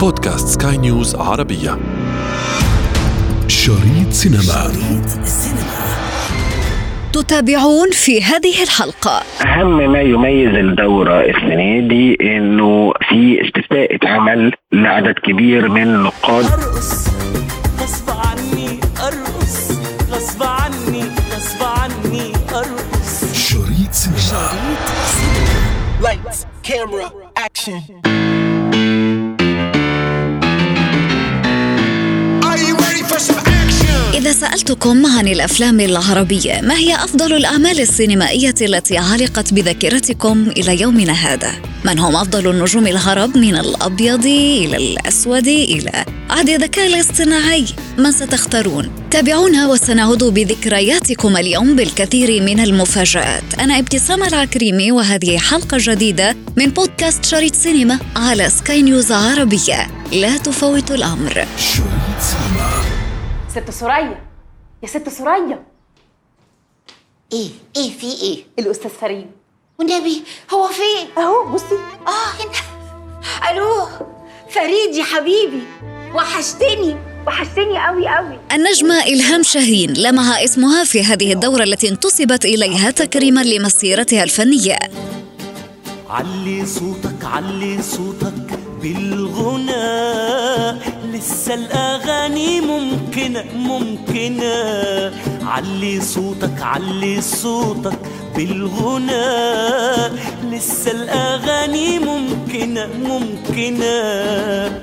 بودكاست سكاي نيوز عربية. شريط سينما. شريط تتابعون في هذه الحلقة. أهم ما يميز الدورة السنة دي إنه في استفتاء اتعمل لعدد كبير من النقاد. أرقص غصب عني أرقص غصب عني غصب عني أرقص. شريط سينما. Lights, camera, action. Are سألتكم عن الأفلام العربية ما هي أفضل الأعمال السينمائية التي علقت بذاكرتكم إلى يومنا هذا؟ من هم أفضل النجوم العرب من الأبيض إلى الأسود إلى عهد الذكاء الاصطناعي؟ من ستختارون؟ تابعونا وسنعود بذكرياتكم اليوم بالكثير من المفاجآت أنا ابتسام العكريمي وهذه حلقة جديدة من بودكاست شريط سينما على سكاي نيوز عربية لا تفوت الأمر شريط سينما ست سوريا يا ست سوريا إيه إيه في إيه؟ الأستاذ فريد والنبي هو فين؟ أهو بصي. آه هنا. ألو فريد يا حبيبي. وحشتني. وحشتني قوي قوي النجمة إلهام شاهين لمع اسمها في هذه الدورة التي انتسبت إليها تكريما لمسيرتها الفنية. علي صوتك علي صوتك بالغنى لسه الأغاني ممكنة ممكنة علي صوتك علي صوتك بالغنى. لسه الأغاني ممكنة ممكنة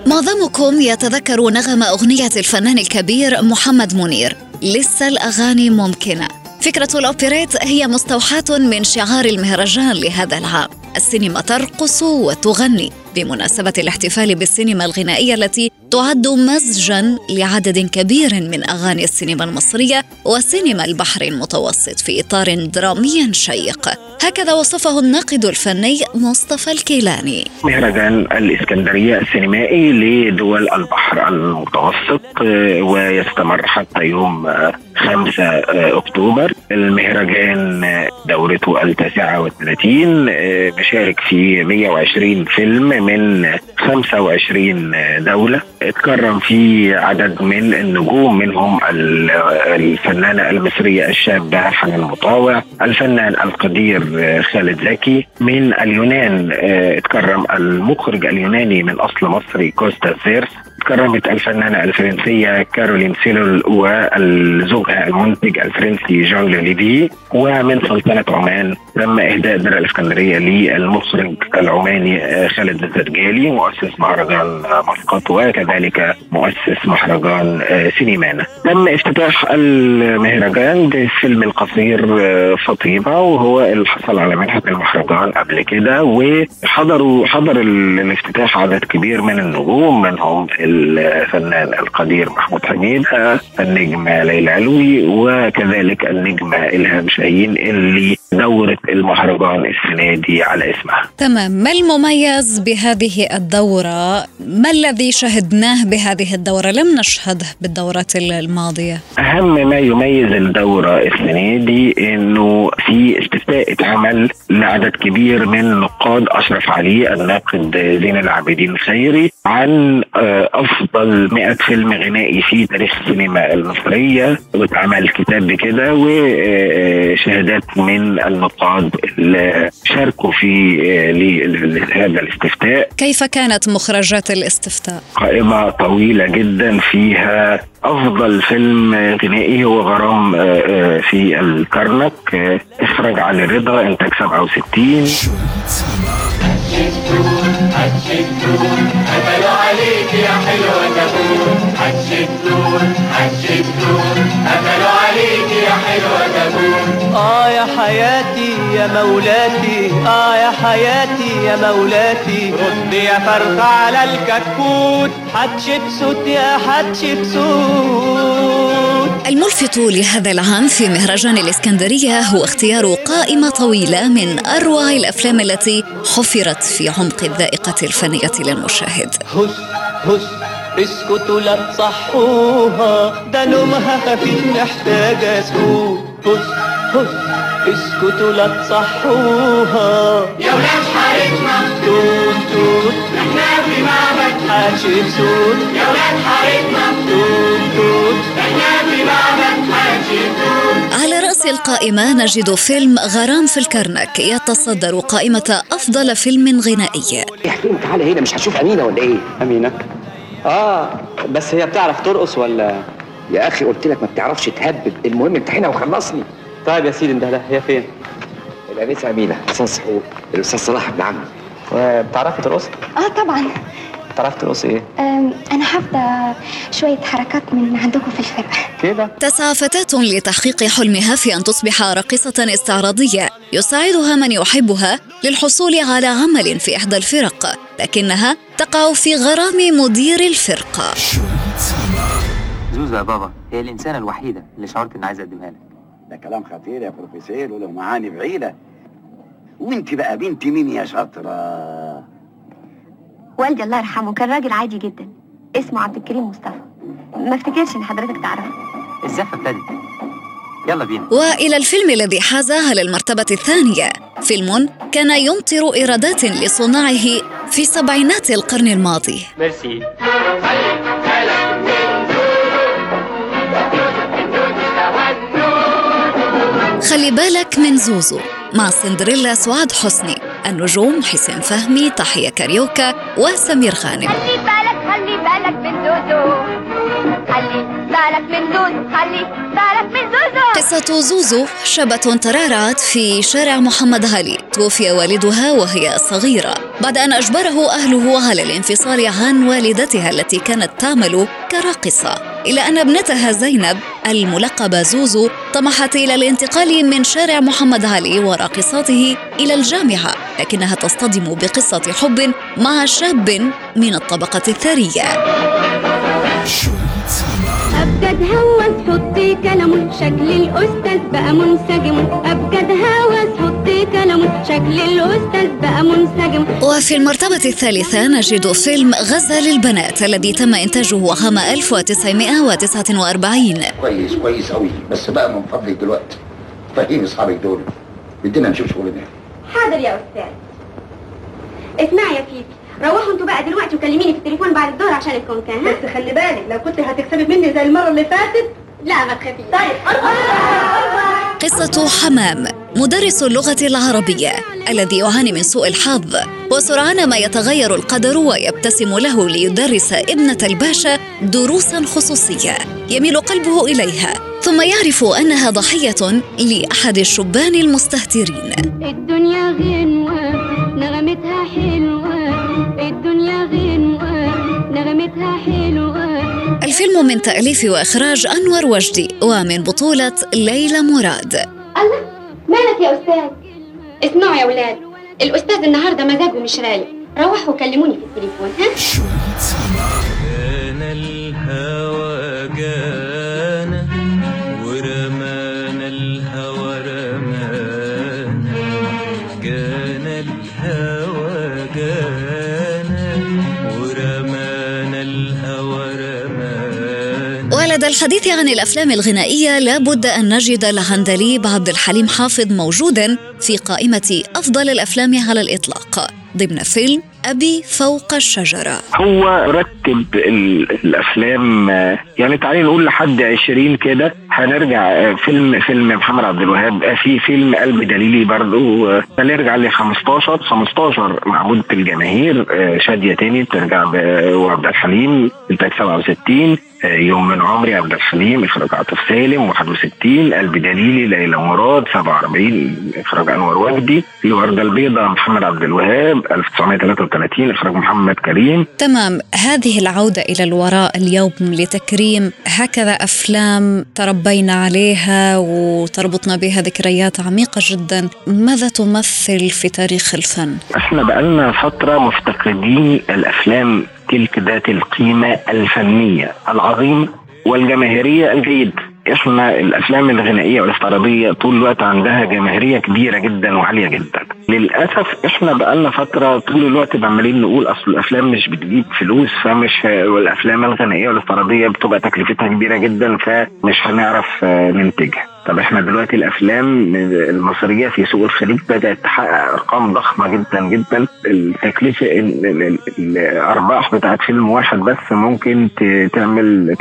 معظمكم يتذكر نغم أغنية الفنان الكبير محمد منير لسه الأغاني ممكنة فكرة الأوبريت هي مستوحاة من شعار المهرجان لهذا العام. السينما ترقص وتغني. بمناسبة الاحتفال بالسينما الغنائية التي تعد مزجا لعدد كبير من أغاني السينما المصرية وسينما البحر المتوسط في إطار درامي شيق. هكذا وصفه الناقد الفني مصطفى الكيلاني. مهرجان الإسكندرية السينمائي لدول البحر المتوسط آه، ويستمر حتى يوم آه، 5 آه، أكتوبر. المهرجان آه، دورته التاسعة والثلاثين آه، بشارك في 120 فيلم من 25 دولة. اتكرم فيه عدد من النجوم منهم ال- الفنانة المصرية الشابة حنان مطاوع الفنان القدير خالد زكي. من اليونان اتكرم المخرج اليوناني من أصل مصري كوستا سيرس. كرمت الفنانة الفرنسية كارولين سيلول وزوجها المنتج الفرنسي جون ليفي. ومن سلطنة عمان تم إهداء درع الإسكندرية للمخرج العماني خالد الزرجالي مؤسس مهرجان مسقط وكذلك مؤسس مهرجان آه، سينيمانا تم افتتاح المهرجان بالفيلم القصير آه، فطيمة وهو اللي حصل على منحة المهرجان قبل كده وحضروا حضر ال- الافتتاح عدد كبير من النجوم منهم الفنان القدير محمود حميد آه، النجمة ليلى علوي وكذلك النجمة إلهام شاهين اللي دورت المهرجان السنة دي على اسمها. تمام. ما المميز بهذه الدورة؟ ما الذي شهدناه بهذه الدورة؟ لم نشهده بالدورات الماضية أهم ما يميز الدورة السنة دي إنه في استفتاء اتعمل لعدد كبير من النقاد أشرف عليه الناقد زين العابدين الخيري عن آه، أفضل 100 فيلم غنائي في تاريخ السينما المصرية واتعمل كتاب بكده وشهادات من النقاد اللي شاركوا في آه، ل- لهذا الاستفتاء كيف كانت مخرجات الاستفتاء؟ قائمة طويلة جدا فيها أفضل فيلم غنائي هو غرام آه، آه، في الكرنك آه، إخراج علي رضا إنتاج 67 شريط سينما آه يا حياتي يا مولاتي آه يا حياتي يا مولاتي. رد يا فرخة على الكتكوت حتشبسوت يا حتشبسوت الملفت لهذا العام في مهرجان الإسكندرية هو اختيار قائمة طويلة من أروع الأفلام التي حفرت في عمق الذائقة الفنية للمشاهد. هس هس اسكتوا لا تصحوها. ده نومها خفيف محتاجة سكوت هس هس اسكتوا لا تصحوها. يا ولاد حارتنا توت توت. إحنا في معبد حتشبسوت يا ولاد حارتنا توت إحنا في معبد حتشبسوت على رأس القائمة نجد فيلم غرام في الكرنك يتصدر قائمة أفضل فيلم غنائي. احكي لي تعالى هنا مش هتشوف أمينة ولا إيه؟ أمينة. آه بس هي بتعرف ترقص ولا؟ يا أخي قلت لك ما بتعرفش تهبب المهم امتحنها وخلصني. طيب يا سيدي انت لا هي فين؟ الانسه أمينة أستاذ حقوق الأستاذ صلاح ابن عمي. وبتعرفي ترقصي؟ آه طبعا. بتعرفي ترقصي إيه؟ أنا حافظه شوية حركات من عندكم في الفرقة. كده؟ تسعى فتاة لتحقيق حلمها في أن تصبح راقصة استعراضية. يساعدها من يحبها للحصول على عمل في إحدى الفرق لكنها تقع في غرام مدير سينما زوزو يا بابا هي الإنسانة الوحيدة اللي شعرت إني عايز أقدمها لك. ده كلام خطير يا بروفيسور وله معاني بعيدة. وانت بقى بنت مين يا شاطرة؟ والدي الله يرحمه كان راجل عادي جدا. اسمه عبد الكريم مصطفى. ما افتكرش ان حضرتك تعرفه. الزفة ابتدت يلا بينا. وإلى الفيلم الذي حاز على المرتبة الثانية. فيلم كان يمطر إيرادات لصناعه في سبعينات القرن الماضي. ميرسي. خلي بالك من زوزو مع سندريلا سعاد حسني. النجوم حسين فهمي تحية كاريوكا وسمير غانم. خلي بالك خلي بالك من خلي بالك من زوزو خلي بالك من زوزو. قصة زوزو شابة ترعرعت في شارع محمد علي توفي والدها وهي صغيرة. بعد أن أجبره أهله على الانفصال عن والدتها التي كانت تعمل كراقصة. إلى أن ابنتها زينب الملقبة زوزو طمحت إلى الانتقال من شارع محمد علي وراقصاته إلى الجامعة لكنها تصطدم بقصة حب مع شاب من الطبقة الثرية. أبجد هوس حطي كلام شكل الأستاذ بقى منسجم. أبجد هوس حطي كلام شكل الأستاذ بقى منسجم. وفي المرتبة الثالثة نجد فيلم غزة للبنات الذي تم إنتاجه عام 1949 كويس كويس قوي بس بقى من فضلك دلوقتي. فهمي أصحابك دول. بدنا نشوف شغلنا. حاضر يا أستاذ. اسمعي يا فيفي روحوا أنتوا بقى دلوقتي وكلميني في التليفون بعد الدور عشان الكونكان ها؟ بس خلي بالك لو كنت هتكسبي مني زي المرة اللي فاتت لا ما تخافيش. طيب قصة حمام مدرس اللغة العربية الذي يعاني من سوء الحظ وسرعان ما يتغير القدر ويبتسم له ليدرس ابنة الباشا دروسا خصوصية يميل قلبه إليها ثم يعرف أنها ضحية لأحد الشبان المستهترين. الدنيا غنوة نغمتها حلوة. الفيلم من تأليف وإخراج أنور وجدي ومن بطولة ليلى مراد. الله مالك يا أستاذ؟ اسمعوا يا ولاد الأستاذ النهارده مزاجه مش رايق. روحوا كلموني في التليفون ها؟ الحديث عن الأفلام الغنائية لابد أن نجد العندليب عبد الحليم حافظ موجودا في قائمة أفضل الأفلام على الإطلاق ضمن فيلم أبي فوق الشجرة. هو رتب ال- الأفلام آه، يعني تعالي نقول لحد 20 كده. هنرجع فيلم فيلم محمد عبد الوهاب في فيلم قلب دليلي برضو آه، هنرجع ل 15 15 معبودة الجماهير آه، شادية تاني بترجع وعبد الحليم انتاج 67 آه، يوم من عمري عبد الحليم إخراج عاطف سالم 61 قلب دليلي ليلى مراد 47 إخراج أنور وجدي الورده البيضاء محمد عبد الوهاب 1933 إخراج محمد كريم. تمام هذه العودة إلى الوراء اليوم لتكريم هكذا أفلام تربينا عليها وتربطنا بها ذكريات عميقة جدا. ماذا تمثل في تاريخ الفن؟ إحنا بقالنا فترة مفتقدين الأفلام تلك ذات القيمة الفنية العظيمة والجماهيرية الجيدة إحنا الأفلام الغنائية والاستعراضيه طول الوقت عندها جماهيرية كبيرة جدا وعالية جدا. للأسف إحنا بقالنا فترة طول الوقت عمالين نقول أصل الأفلام مش بتجيب فلوس فمش والأفلام الغنائية والاستعراضيه بتبقى تكلفتها كبيرة جدا فمش هنعرف آه، ننتجها. طب إحنا دلوقتي الأفلام المصرية في سوق الخليج بدأت تحقق أرقام ضخمة جدا جدا. التكلفة ال- ال- ال- الأرباح بتاعت فيلم واحد بس ممكن تعمل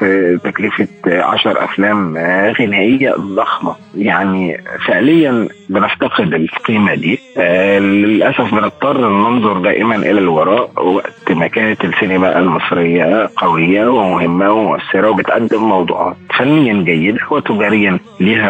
تكلفة 10 أفلام غنائية ضخمة. يعني فعليا بنفتقد القيمة دي. آه، للأسف بنضطر ننظر دائما إلى الوراء وقت ما كانت السينما المصرية قوية ومهمة ومؤثرة وبتقدم موضوعات فنيا جيده وتجاريا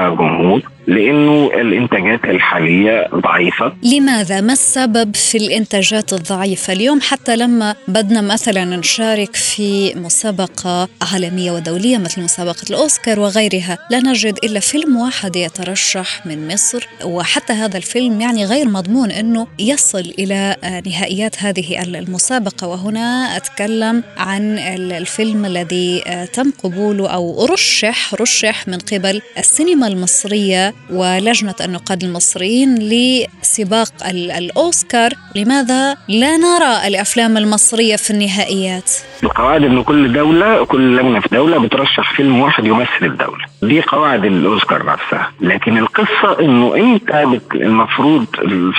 algum muito لأنه الإنتاجات الحالية ضعيفة لماذا؟ ما السبب في الإنتاجات الضعيفة؟ اليوم حتى لما بدنا مثلا نشارك في مسابقة عالمية ودولية مثل مسابقة الأوسكار وغيرها لا نجد إلا فيلم واحد يترشح من مصر وحتى هذا الفيلم يعني غير مضمون أنه يصل آه، نهائيات هذه المسابقة وهنا أتكلم عن ال- الفيلم الذي تم قبوله أو رشح رشح من قبل السينما المصرية ولجنة النقاد المصريين لسباق ال- الأوسكار لماذا لا نرى الأفلام المصرية في النهائيات؟ القواعد إن كل دولة كل لجنة في دولة بترشح فيلم واحد يمثل الدولة دي قواعد الأوسكار نفسها. لكن القصة إنه أنت المفروض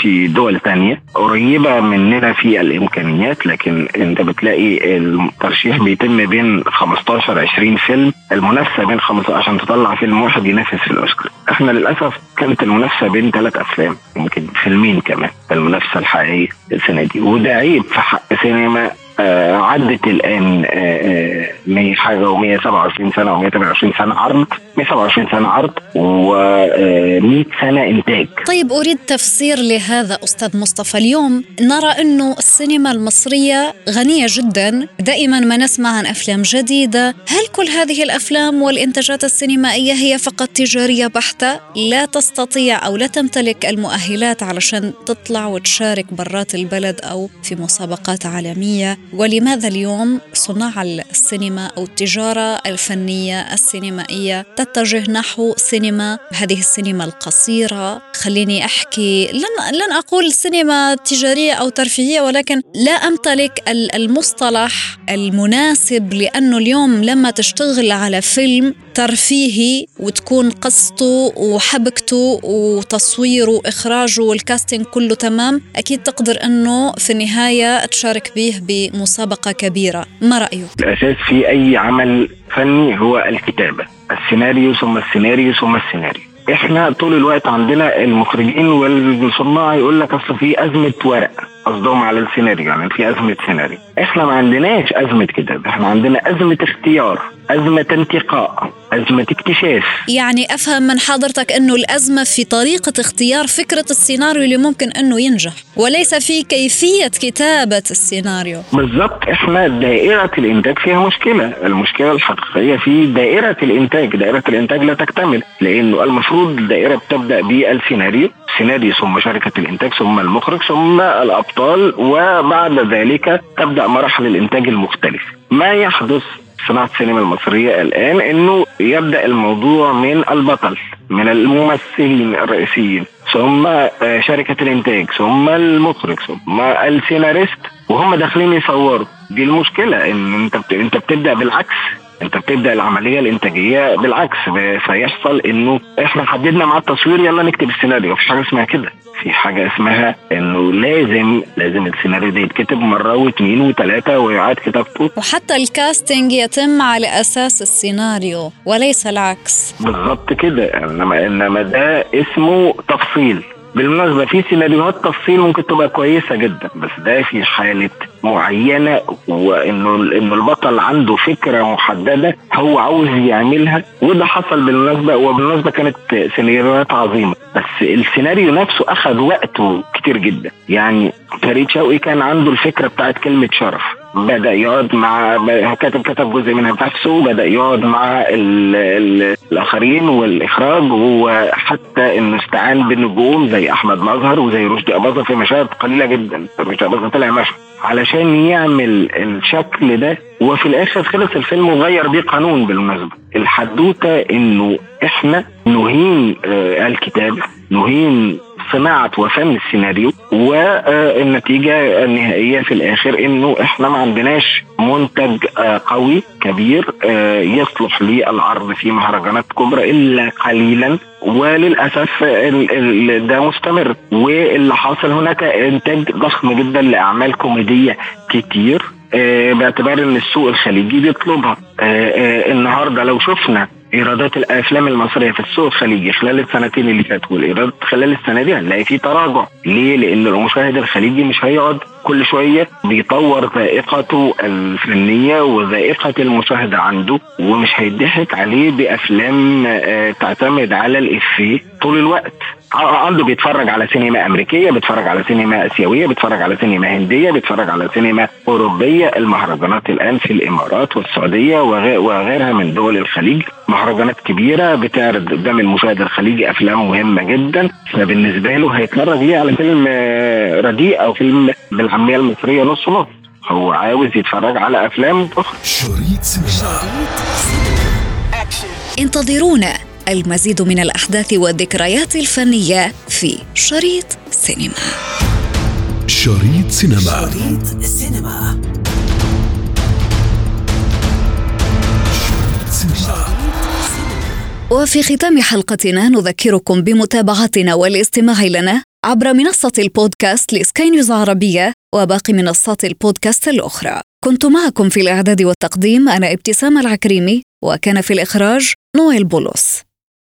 في دول تانية قريبة مننا في الإمكانيات لكن أنت بتلاقي الترشيح بيتم بين 15 20 فيلم المنافسة بين 15 عشان تطلع فيلم واحد ينافس في الأوسكار. إحنا للأسف كانت المنافسة بين ثلاث أفلام يمكن فيلمين كمان المنافسة الحقيقية السنة دي. وده عيب في حق سينما عدت الآن آه 100 حاجة و127 سنة و128 سنة عرض 127 سنة عرض و100 سنة إنتاج. طيب أريد تفسير لهذا أستاذ مصطفى اليوم. نرى أنه السينما المصرية غنية جدا. دائما ما نسمع عن أفلام جديدة. هل كل هذه الأفلام والإنتاجات السينمائية هي فقط تجارية بحتة؟ لا تستطيع أو لا تمتلك المؤهلات علشان تطلع وتشارك برات البلد أو في مسابقات عالمية. ولماذا اليوم صناع السينما أو التجارة الفنية السينمائية تتجه نحو سينما هذه السينما القصيرة؟ خليني أحكي لن, لن أقول سينما تجارية أو ترفيهية ولكن لا أمتلك ال- المصطلح المناسب لأنه اليوم لما تشتغل على فيلم ترفيهي وتكون قصته وحبكته وتصويره وإخراجه والكاستنج كله تمام أكيد تقدر أنه في النهاية تشارك به بمسابقة كبيرة. ما رأيك؟ الأساس في أي عمل فني هو الكتابة. السيناريو ثم السيناريو ثم السيناريو. إحنا طول الوقت عندنا المخرجين والصناع يقول لك أصل في أزمة ورق قصدهم على السيناريو يعني في أزمة سيناريو. إحنا ما عندناش أزمة كتابة إحنا عندنا أزمة اختيار. أزمة انتقاء أزمة اكتشاف. يعني أفهم من حضرتك أنه الأزمة في طريقة اختيار فكرة السيناريو اللي ممكن أنه ينجح وليس في كيفية كتابة السيناريو. بالظبط إحنا دائرة الإنتاج فيها مشكلة، المشكلة الحقيقية في دائرة الإنتاج، دائرة الإنتاج لا تكتمل، لأنه المفروض الدائرة بتبدأ بالسيناريو، سيناريو ثم شركة الإنتاج ثم المخرج ثم الأبطال وبعد ذلك تبدأ مراحل الإنتاج المختلفة. ما يحدث صناعة السينما المصرية الآن إنه يبدأ الموضوع من البطل من الممثلين الرئيسيين ثم آه، شركة الإنتاج ثم المخرج ثم السيناريست وهم داخلين يصوروا. دي المشكلة إن أنت بت... أنت بتبدأ بالعكس. انت بتبدأ العملية الإنتاجية بالعكس فيحصل إنه إحنا حددنا مع التصوير يلا نكتب السيناريو. مفيش حاجة اسمها كده. في حاجة اسمها إنه لازم لازم السيناريو ده يتكتب مرة واثنين وثلاثه ويعاد كتابته وحتى الكاستنج يتم على أساس السيناريو وليس العكس. بالظبط كده. انما إنما ده اسمه تفصيل. بالمناسبة في سيناريوهات تفصيل ممكن تبقى كويسة جدا بس ده في حالة معينة وإنه إنه البطل عنده فكرة محددة هو عاوز يعملها وده حصل بالمناسبة وبالمناسبة كانت سيناريوهات عظيمة. بس السيناريو نفسه اخذ وقته كتير جدا. يعني فريد شوقي كان عنده الفكرة بتاعت كلمة شرف. بدأ يقعد مع كتب كتب جزء منها بنفسه بدأ يقعد مع ال ال الآخرين والإخراج وحتى إنه استعان بنجوم زي أحمد مظهر وزي رشدي أباظة في مشاهد قليلة جدا. رشدي أباظة طلع مشهد. علشان يعمل الشكل ده وفي الآخر خلص الفيلم وغير بيه قانون بالمناسبة. الحدوتة إنه إحنا نهين آه الكتابه نهين صناعة وفن السيناريو والنتيجة النهائية في الآخر إنه إحنا ما عندناش منتج آه، قوي كبير آه، يصلح للعرض في مهرجانات كبرى إلا قليلا. وللأسف ده مستمر. واللي حاصل هناك إنتاج ضخم جدا لأعمال كوميدية كتير آه، باعتبار إن السوق الخليجي بيطلبها. آه، آه، النهارده لو شفنا إيرادات الأفلام المصرية في السوق الخليجي خلال السنتين اللي فاتوا والايرادات خلال السنة دي هنلاقي في تراجع. ليه؟ لأن المشاهد الخليجي مش هيقعد. كل شوية بيطور ذائقته الفنية وذائقة المشاهدة عنده ومش هيضحك عليه بأفلام آه، تعتمد على الإفيه طول الوقت. عنده بيتفرج على سينما أمريكية بيتفرج على سينما آسيوية بيتفرج على سينما هندية بيتفرج على سينما أوروبية. المهرجانات الآن في الإمارات والسعودية وغي- وغيرها من دول الخليج. مهرجانات كبيرة بتعرض قدام المشاهد الخليجي أفلام مهمة جدا. فبالنسبة له هيتفرج ليه على فيلم آه، رديء أو فيلم بالعاميه المصرية نص نص. هو عاوز يتفرج على أفلام أخرى شريط سينما. انتظرونا. المزيد من الأحداث والذكريات الفنية في شريط سينما. شريط سينما. شريط سينما. وفي ختام حلقتنا نذكركم بمتابعتنا والاستماع لنا عبر منصة البودكاست لسكاي نيوز عربية وباقي منصات البودكاست الأخرى. كنت معكم في الإعداد والتقديم أنا ابتسام العكريمي وكان في الإخراج نويل بولس